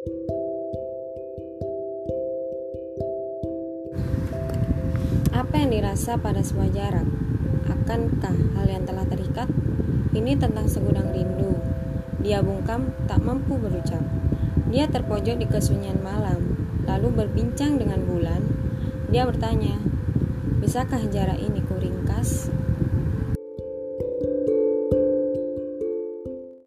Apa yang dirasa pada sebuah jarak? Akankah hal yang telah terikat? Ini tentang segudang rindu. Dia bungkam, tak mampu berucap. Dia terpojok di kesunyian malam, lalu berbincang dengan bulan. Dia bertanya, bisakah jarak ini kuringkas?